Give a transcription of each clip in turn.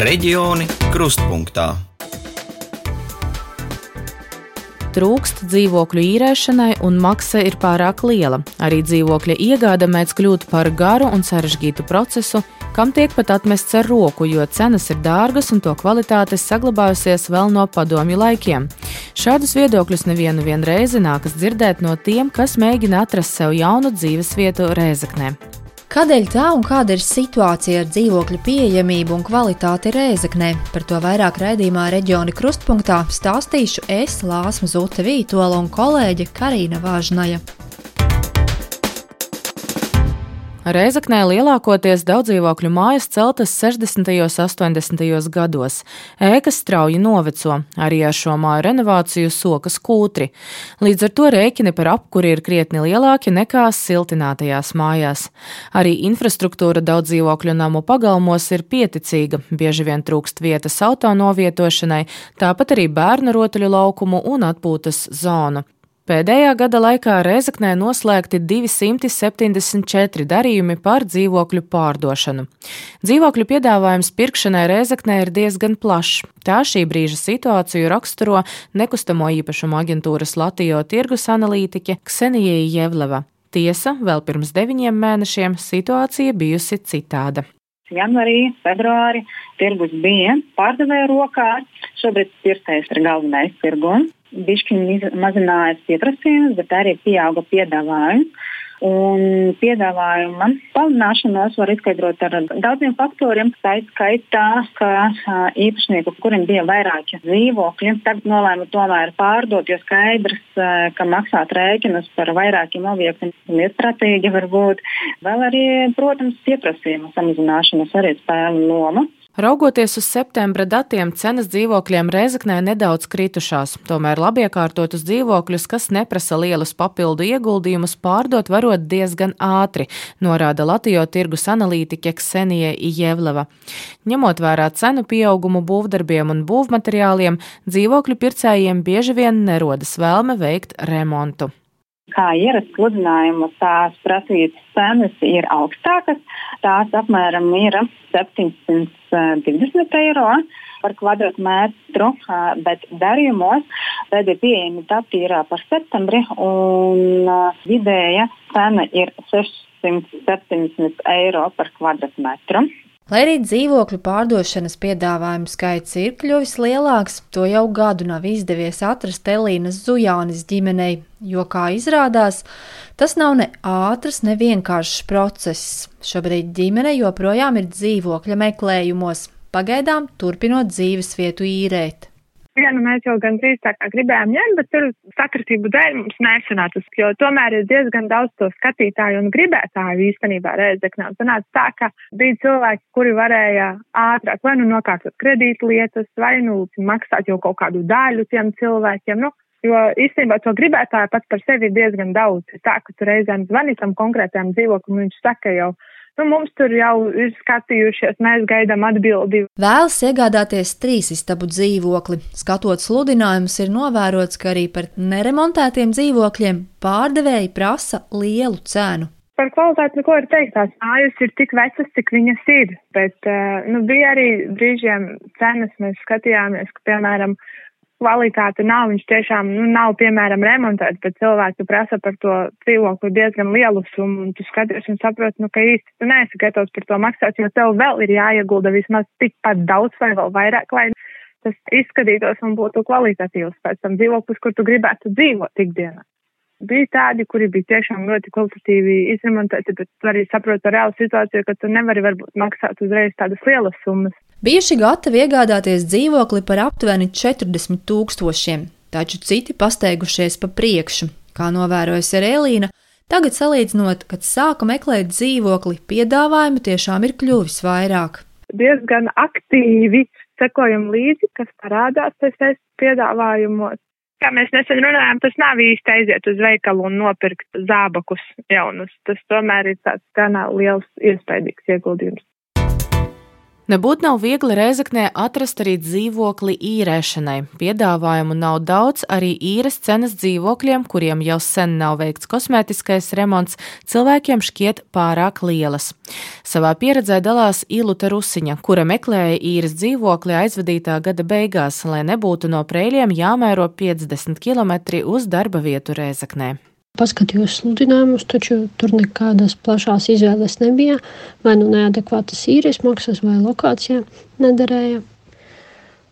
Reģioni krustpunktā. Trūkst dzīvokļu īrēšanai, un maksa ir pārāk liela. Arī dzīvokļa iegāde mēdz kļūt par garu un sarežģītu procesu, kam tiek pat atmests ar roku, jo cenas ir dārgas un to kvalitāte saglabājusies vēl no padomju laikiem. Šādus viedokļus nevienu reizi nākas dzirdēt no tiem, kas mēģina atrast sev jaunu dzīvesvietu Rēzaknē. Kādēļ tā un kāda ir situācija ar dzīvokļu pieejamību un kvalitāti Rēzaknē? Par to vairāk raidījumā reģiona krustpunktā stāstīšu es, Lāsma Zute Vītola un kolēģe Karina Vāžnaja. Reizeknē lielākoties daudzdzīvokļu mājas celtas 60. un 80. gados. Ēkas strauji noveco, arī ar šo māju renovāciju sokas kūtri. Līdz ar to rēķini par apkuri ir krietni lielāki nekā siltinātajās mājās. Arī infrastruktūra daudzdzīvokļu namu pagalmos ir pieticīga, bieži vien trūkst vietas auto novietošanai, tāpat arī bērnu rotaļu laukumu un atpūtas zonu. Pēdējā gada laikā Rezeknē noslēgti 274 darījumi par dzīvokļu pārdošanu. Dzīvokļu piedāvājums pirkšanai Rezeknē ir diezgan plašs. Tā šī brīža situāciju raksturo nekustamo īpašumu aģentūras Latvijas tirgus analītiķe Ksenija Jevleva. Tiesa, vēl pirms deviņiem mēnešiem situācija bijusi citāda janvārī, februārī tirgus bija pārdevēja rokā. Šobrīd pircējs ir galvenais tirgums bišķiņi mazinājās pieprasījums, bet arī pieauga piedāvājums. Un piedāvājuma palielināšanos var izskaidrot ar daudziem faktoriem. Tā ir skaitā, ka īpašnieku, kuriem bija vairāki dzīvokļi, tagad nolēma tomēr pārdot, jo skaidrs, ka maksāt rēķinus par vairākiem objektiem ir stratēģi varbūt. Vēl arī, protams, pieprasījuma samazināšanas arī spēle loma. Raugoties uz septembra datiem, cenas dzīvokļiem Reizeknē nedaudz kritušās, tomēr labiekārtotus dzīvokļus, kas neprasa lielus papildu ieguldījumus, pārdot varot diezgan ātri, norāda Latvijas tirgus analītiķe Ksenija Jevleva. Ņemot vērā cenu pieaugumu būvdarbiem un būvmateriāliem, dzīvokļu pircējiem bieži vien nerodas vēlme veikt remontu kā ierasts sludinājumu, tās prasītas cenas ir augstākas. Tās apmēram ir 720 eiro par kvadrātmetru, bet darījumos tad ir pieejami dati ir par septembri un vidēja cena ir 670 eiro par kvadrātmetru. Lai arī dzīvokļu pārdošanas piedāvājumu skaits ir kļuvis lielāks, to jau gadu nav izdevies atrast Elīnas Zujānis ģimenei, jo, kā izrādās, tas nav ne ātrs, ne vienkāršs process. Šobrīd ģimene joprojām ir dzīvokļa meklējumos, pagaidām turpinot dzīves vietu īrēt vienu mēs jau gandrīz tā kā gribējām ņemt, bet tur sakritību dēļ mums nesanāca, jo tomēr ir diezgan daudz to skatītāju un gribētāju īstenībā Rēzeknā. Sanāca tā, ka bija cilvēki, kuri varēja ātrāk vai nu nokārtot kredītlietas, vai nu maksāt jau kaut kādu daļu tiem cilvēkiem. Nu, Jo īstenībā to gribētāju pats par sevi ir diezgan daudz. Tā, ka tu reizēm zvani tam konkrētajam dzīvoklim, viņš saka jau, Nu, mums tur jau ir skatījušies, mēs gaidām atbildi. Vēlas iegādāties trīs istabu dzīvokli. Skatot sludinājumus, ir novērots, ka arī par neremontētiem dzīvokļiem pārdevēji prasa lielu cenu. Par kvalitāti neko ir teikt. Tās mājas ir tik vecas, cik viņas ir. Bet eh, nu, bija arī brīžiem cenas, mēs skatījāmies, ka, piemēram, kvalitāte nav, viņš tiešām nu, nav, piemēram, remontēts, bet cilvēki prasa par to dzīvokli diezgan lielu summu, un tu skaties un saproti, nu, ka īsti tu neesi gatavs par to maksāt, jo tev vēl ir jāiegulda vismaz tikpat daudz vai vēl vairāk, lai tas izskatītos un būtu kvalitatīvs pēc tam dzīvoklis, kur tu gribētu dzīvot ikdienā. Bija tādi, kuri bija tiešām ļoti kvalitatīvi izremontēti, bet tu arī saproti par reālu situāciju, ka tu nevari varbūt maksāt uzreiz tādas lielas summas. Bijuši gatavi iegādāties dzīvokli par aptuveni 40 tūkstošiem, taču citi pasteigušies pa priekšu. Kā novērojusi Rēlīna, tagad salīdzinot, kad sāka meklēt dzīvokli, piedāvājumu tiešām ir kļuvis vairāk. Diezgan aktīvi sekojam līdzi, kas parādās pēc piedāvājumos. Kā mēs nesen runājām, tas nav īsti aiziet uz veikalu un nopirkt zābakus jaunus. Tas tomēr ir tāds gan liels iespaidīgs ieguldījums. Nebūtu nav viegli Rēzaknē atrast arī dzīvokli īrēšanai. Piedāvājumu nav daudz, arī īres cenas dzīvokļiem, kuriem jau sen nav veikts kosmētiskais remonts, cilvēkiem šķiet pārāk lielas. Savā pieredzē dalās Iluta Rusiņa, kura meklēja īres dzīvokli aizvadītā gada beigās, lai nebūtu no prēļiem jāmēro 50 km uz darba vietu Rēzaknē. Paskatījos sludinājumus, taču tur nekādas plašās izvēles nebija. Vai nu neadekvātas īres maksas, vai lokācija nederēja.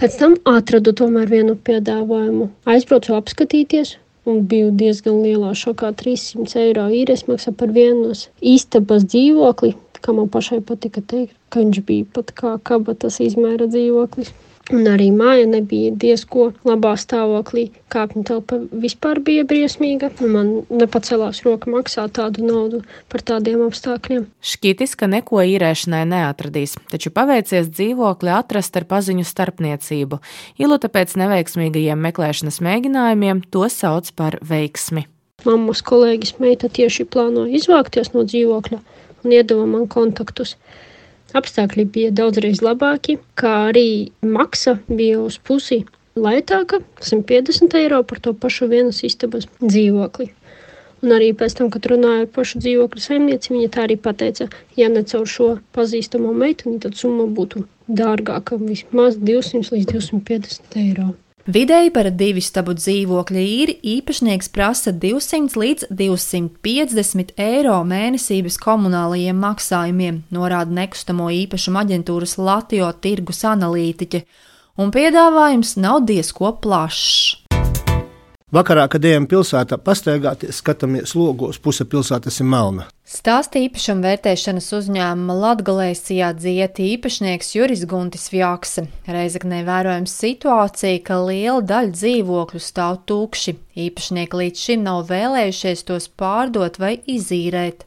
Pēc tam atradu tomēr vienu piedāvājumu. Aizbraucu apskatīties, un biju diezgan lielā šokā. 300 eiro īres maksa par vienos istabas dzīvokli, kā man pašai patika teikt, ka viņš bija pat kā kabatas izmēra dzīvoklis. Un arī māja nebija diezko labā stāvoklī. Kāpņu telpa vispār bija briesmīga. Man nepacēlās roka maksāt tādu naudu par tādiem apstākļiem. Šķitis, ka neko īrēšanai neatradīs, taču paveicies dzīvokli atrast ar paziņu starpniecību. Iluta pēc neveiksmīgajiem meklēšanas mēģinājumiem to sauc par veiksmi. Mammas kolēģis meita tieši plānoja izvākties no dzīvokļa un iedeva man kontaktus. Apstākļi bija daudzreiz labāki, kā arī maksa bija uz pusi lētāka - 150 eiro par to pašu vienas istabas dzīvokli. Un arī pēc tam, kad runāju ar pašu dzīvokļu saimnieci, viņa tā arī pateica, ja ne caur šo pazīstamo meiteni, tad summa būtu dārgāka - vismaz 200 līdz 250 eiro. Vidēji par divu stabu dzīvokļa īri īpašnieks prasa 200 līdz 250 eiro mēnesības komunālajiem maksājumiem, norāda nekustamo īpašumu aģentūras Latvijas tirgus analītiķe, un piedāvājums nav diezko plašs. Vakarā, kad ejam pilsētā pastaigāties, skatāmies logos, puse pilsētas ir melna. Stāsta īpašuma vērtēšanas uzņēmuma Latgalēsijā dzieti īpašnieks Juris Guntis Vjakse. Reizeknē vērojams situācija, ka liela daļa dzīvokļu stāv tūkši. Īpašnieki līdz šim nav vēlējušies tos pārdot vai izīrēt.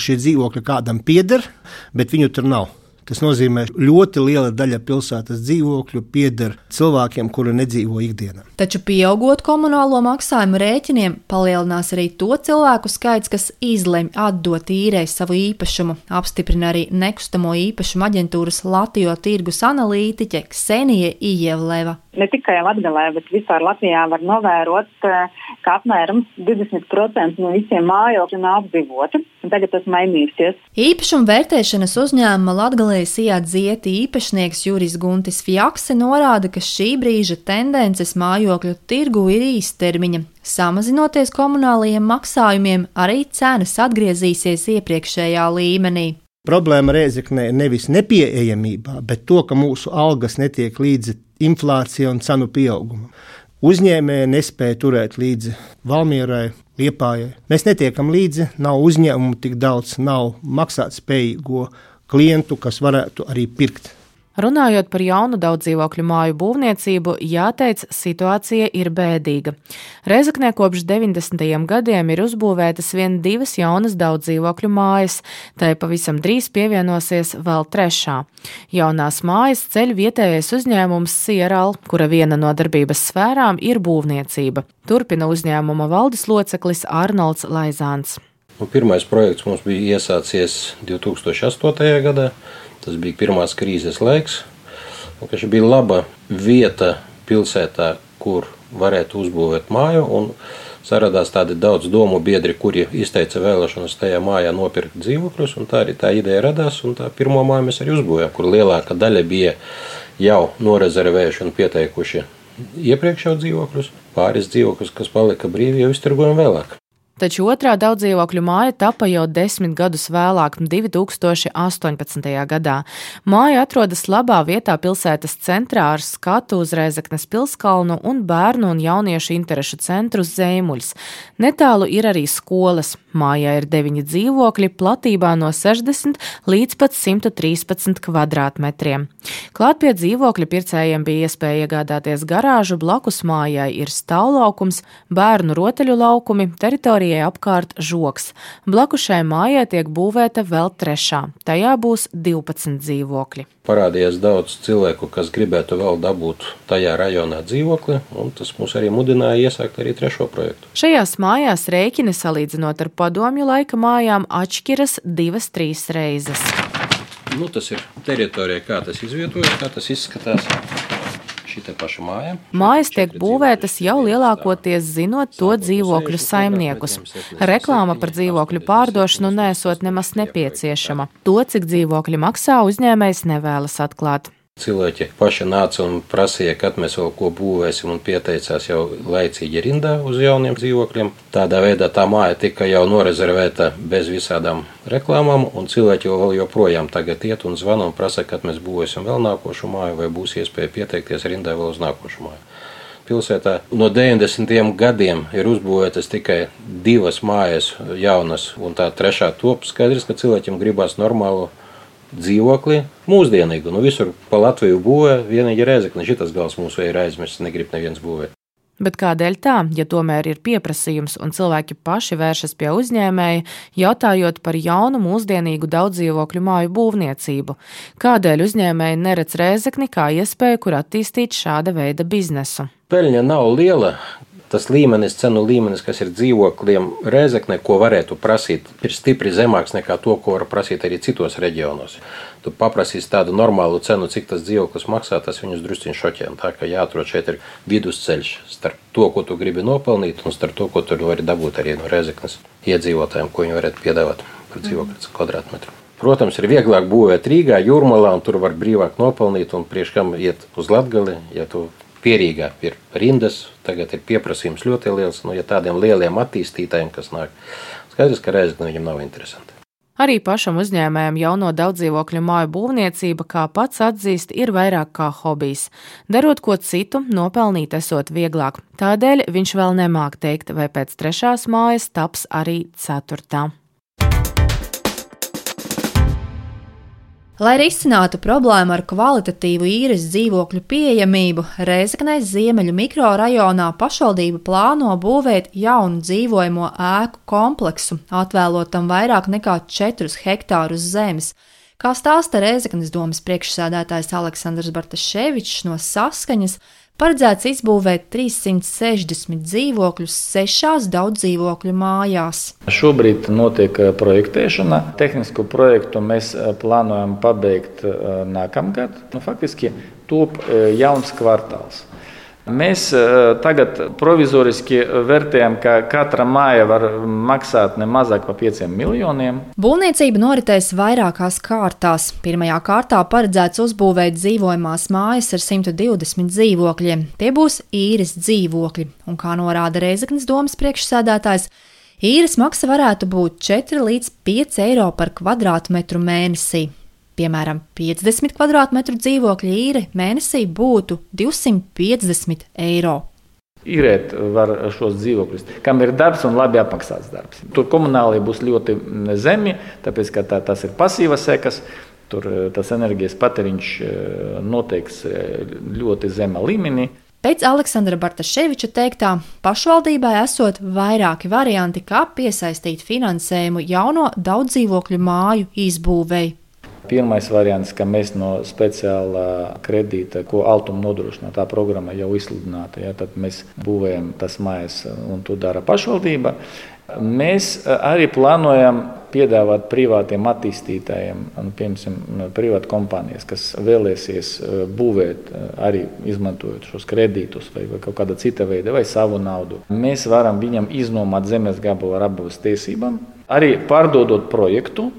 Šie dzīvokļi kādam pieder, bet viņu tur nav. Tas nozīmē, ka ļoti liela daļa pilsētas dzīvokļu pieder cilvēkiem, kuri nedzīvo ikdienā. Taču pieaugot komunālo maksājumu rēķiniem, palielinās arī to cilvēku skaits, kas izlemj atdot īrēs savu īpašumu, apstiprina arī nekustamo īpašumu aģentūras Latvijas tirgus analītiķe Ksenija Ijevleva. Ne tikai Latvijā, bet vispār Latvijā var novērot, eh, ka apmēram 20% no visiem mājokļiem nav apdzīvoti. Tagad tas mainīsies. Īpašumu vērtēšanas uzņēmuma Latvijas dzieti īpašnieks Juris Guntis Fjakse norāda, ka šī brīža tendences mājokļu tirgu ir īstermiņa. Samazinoties komunālajiem maksājumiem, arī cenas atgriezīsies iepriekšējā līmenī. Problēma Rēzeknē nevis nepieejamībā, bet to, ka mūsu algas netiek līdzi inflācijai un cenu pieaugumam. Uzņēmēji nespēja turēt līdzi Valmierai, Liepājai. Mēs netiekam līdzi, nav uzņēmumu tik daudz, nav maksātspējīgo klientu, kas varētu arī pirkt Runājot par jaunu daudzdzīvokļu māju būvniecību, jāteic, situācija ir bēdīga. Reizeknē kopš 90. gadiem ir uzbūvētas vien divas jaunas daudzdzīvokļu mājas, tai pavisam drīz pievienosies vēl trešā. Jaunās mājas ceļ vietējais uzņēmums Sieral, kura viena no darbības sfērām ir būvniecība. Turpina uzņēmuma valdes loceklis Arnolds Laizāns. Nu, pirmais projekts mums bija iesācies 2008. gadā. Tas bija pirmās krīzes laiks. Šī bija laba vieta pilsētā, kur varētu uzbūvēt māju. Saradās tādi daudz domu biedri, kuri izteica vēlēšanos tajā mājā nopirkt dzīvokļus. Tā arī tā ideja radās. Tā pirmo māju mēs arī uzbūvējām, kur lielākā daļa bija jau norezervējuši un pieteikuši iepriekš jau dzīvokļus. Pāris dzīvokļus, kas palika brīvi, jau iztirgojam vēlāk. Taču otrā daudzdzīvokļu māja tapa jau desmit gadus vēlāk, 2018. gadā. Māja atrodas labā vietā pilsētas centrā ar skatu uz Rēzeknes pilskalnu un bērnu un jauniešu interešu centru Zēmuļs. Netālu ir arī skolas. Mājā ir deviņi dzīvokļi platībā no 60 līdz pat 113 kvadrātmetriem. Klāt pie dzīvokļa pircējiem bija iespēja iegādāties garāžu, blakus mājai ir stāvlaukums, bērnu rotaļu laukumi, teritorija Marijai apkārt žoks. Blakus šai mājai tiek būvēta vēl trešā. Tajā būs 12 dzīvokļi. Parādījās daudz cilvēku, kas gribētu vēl dabūt tajā rajonā dzīvokli, un tas mūs arī mudināja iesākt arī trešo projektu. Šajās mājās rēķini salīdzinot ar padomju laika mājām atšķiras divas, trīs reizes. Nu, tas ir teritorija, kā tas izvietojas, kā tas izskatās. Mājas tiek būvētas jau lielākoties zinot to dzīvokļu saimniekus. Reklāma par dzīvokļu pārdošanu nesot nemaz nepieciešama. To, cik dzīvokļi maksā, uzņēmējs nevēlas atklāt. Cilvēki paši nāca un prasīja, kad mēs vēl ko būvēsim, un pieteicās jau laicīgi rindā uz jauniem dzīvokļiem. Tādā veidā tā māja tika jau norezervēta bez visādām reklāmām, un cilvēki vēl joprojām tagad iet un zvana un prasa, kad mēs būvēsim vēl nākošu māju, vai būs iespēja pieteikties rindā vēl uz nākošu māju. Pilsētā no 90. gadiem ir uzbūvētas tikai divas mājas, jaunas, un tā trešā top. Skaidrs, ka cilvēkiem gribās normālu dzīvokli mūsdienīgu. Nu, visur pa Latviju būvē, vienīgi Rēzekne, šitas gals mūsu ir aizmirsts, negrib neviens būvēt. Bet kādēļ tā, ja tomēr ir pieprasījums un cilvēki paši vēršas pie uzņēmēja, jautājot par jaunu mūsdienīgu daudzdzīvokļu māju būvniecību? Kādēļ uzņēmēji neredz rēzekni kā iespēju, kur attīstīt šāda veida biznesu? Peļņa nav liela, tas līmenis, cenu līmenis, kas ir dzīvokļiem Rēzeknē, ko varētu prasīt, ir stipri zemāks nekā to, ko var prasīt arī citos reģionos. Tu paprasīsi tādu normālu cenu, cik tas dzīvoklis maksā, tas viņus drusciņš šoķē. Tā kā jāatrod šeit ir vidusceļš starp to, ko tu gribi nopelnīt, un starp to, ko tu vari dabūt arī no Rēzeknes iedzīvotājiem, ko viņi varētu piedāvāt par dzīvokli kvadrātmetru. Protams, ir vieglāk būvēt Rīgā, Jūrmalā, un tur var brīvāk nopelnīt, un priekš kam iet uz Latgali, ja tu pierīgā ir rindas, tagad ir pieprasījums ļoti liels. Nu, ja tādiem lieliem attīstītājiem, kas nāk, skaidrs, ka reizē viņam nav interesanti. Arī pašam uzņēmējam jauno daudzdzīvokļu māju būvniecība, kā pats atzīst, ir vairāk kā hobijs. Darot ko citu, nopelnīt esot vieglāk. Tādēļ viņš vēl nemāk teikt, vai pēc trešās mājas taps arī ceturtā. Lai risinātu problēmu ar kvalitatīvu īres dzīvokļu pieejamību, Reizeknēs Ziemeļu mikrorajonā pašvaldība plāno būvēt jaunu dzīvojamo ēku kompleksu, atvēlotam vairāk nekā 4 hektārus zemes. Kā stāsta Reizeknas domas priekšsēdētājs Aleksandrs Bartaševičs no Saskaņas, Paredzēts izbūvēt 360 dzīvokļus sešās daudzdzīvokļu mājās. Šobrīd notiek eh, projektēšana. Tehnisko projektu mēs eh, plānojam pabeigt eh, nākamgad. Nu, faktiski top jauns kvartāls. Mēs eh, tagad provizoriski vērtējam, ka katra māja var maksāt ne mazāk par 5 miljoniem. Būvniecība noritēs vairākās kārtās. Pirmajā kārtā paredzēts uzbūvēt dzīvojamās mājas ar 120 dzīvokļiem. Tie būs īres dzīvokļi, un kā norāda Reizeknas domas priekšsēdētājs, īres maksa varētu būt 4 līdz 5 eiro par kvadrātmetru mēnesī. Piemēram, 50 km2 dzīvokļa īre mēnesī būtu 250 eiro. Īrēt var šos dzīvokļus, kam ir darbs un labi apmaksāts darbs. Tur komunālajie būs ļoti zemi, tāpēc ka tā, tas ir pasīvas sekas. Tur eh, tas enerģijas patēriņš eh, noteiks eh, ļoti zema līmenī. Pēc Aleksandra Bartaševiča teiktā, pašvaldībai esot vairāki varianti, kā piesaistīt finansējumu jauno daudzdzīvokļu māju izbūvēi. Pirmais variants, ka mēs no speciālā kredīta, ko Altuma nodrošina, tā programma jau izsludināta, ja, tad mēs būvējam tas mājas un to dara pašvaldība. Mēs arī plānojam piedāvāt privātiem attīstītājiem, nu, piemēram, privātu kompānijas, kas vēlēsies būvēt, arī izmantojot šos kredītus vai, vai kaut kāda cita veida, vai savu naudu. Mēs varam viņam iznomāt zemes gabalu ar abas tiesībām, Arī pārdodot projektu,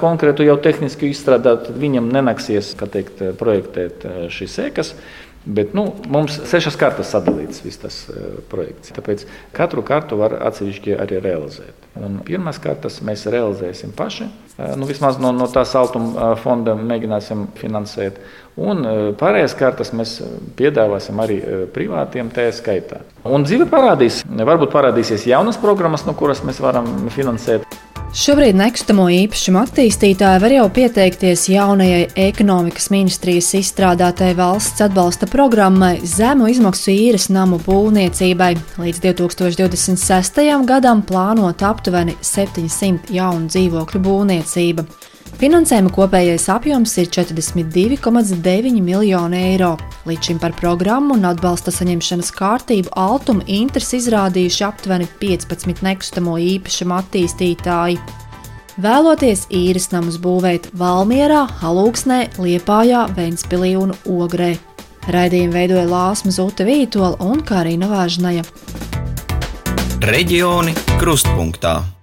konkrētu jau tehniski izstrādāt, viņam nenāksies teikt, projektēt šīs sēkas. Bet nu, mums sešas kartas sadalītas visas tas projekts. Tāpēc katru kartu var atsevišķi arī realizēt. Un pirmās kartas mēs realizēsim paši. Nu, vismaz no, no tā saltuma fonda mēģināsim finansēt. Un pārējās kartas mēs piedāvāsim arī privātiem, tā skaitā. Un dzīve parādīs, varbūt parādīsies jaunas programmas, no kuras mēs varam finansēt. Šobrīd nekustamo īpašumu attīstītāji var jau pieteikties jaunajai ekonomikas ministrijas izstrādātai valsts atbalsta programmai zemu izmaksu īres namu būvniecībai. Līdz 2026. gadam plānot aptuveni 700 jaunu dzīvokļu būvniecība. Finansējuma kopējais apjoms ir 42,9 miljoni eiro. Līdz šim par programmu un atbalsta saņemšanas kārtību Altuma interesi izrādījuši aptuveni 15 nekustamo īpašumu attīstītāji. vēloties īres namus būvēt Valmierā, Halūksnē, Liepājā, Ventspilī un Ogrē. Raidījumu veidoja Lāsma Zute Vītola un Karina Vāžnaja. Reģioni krustpunktā.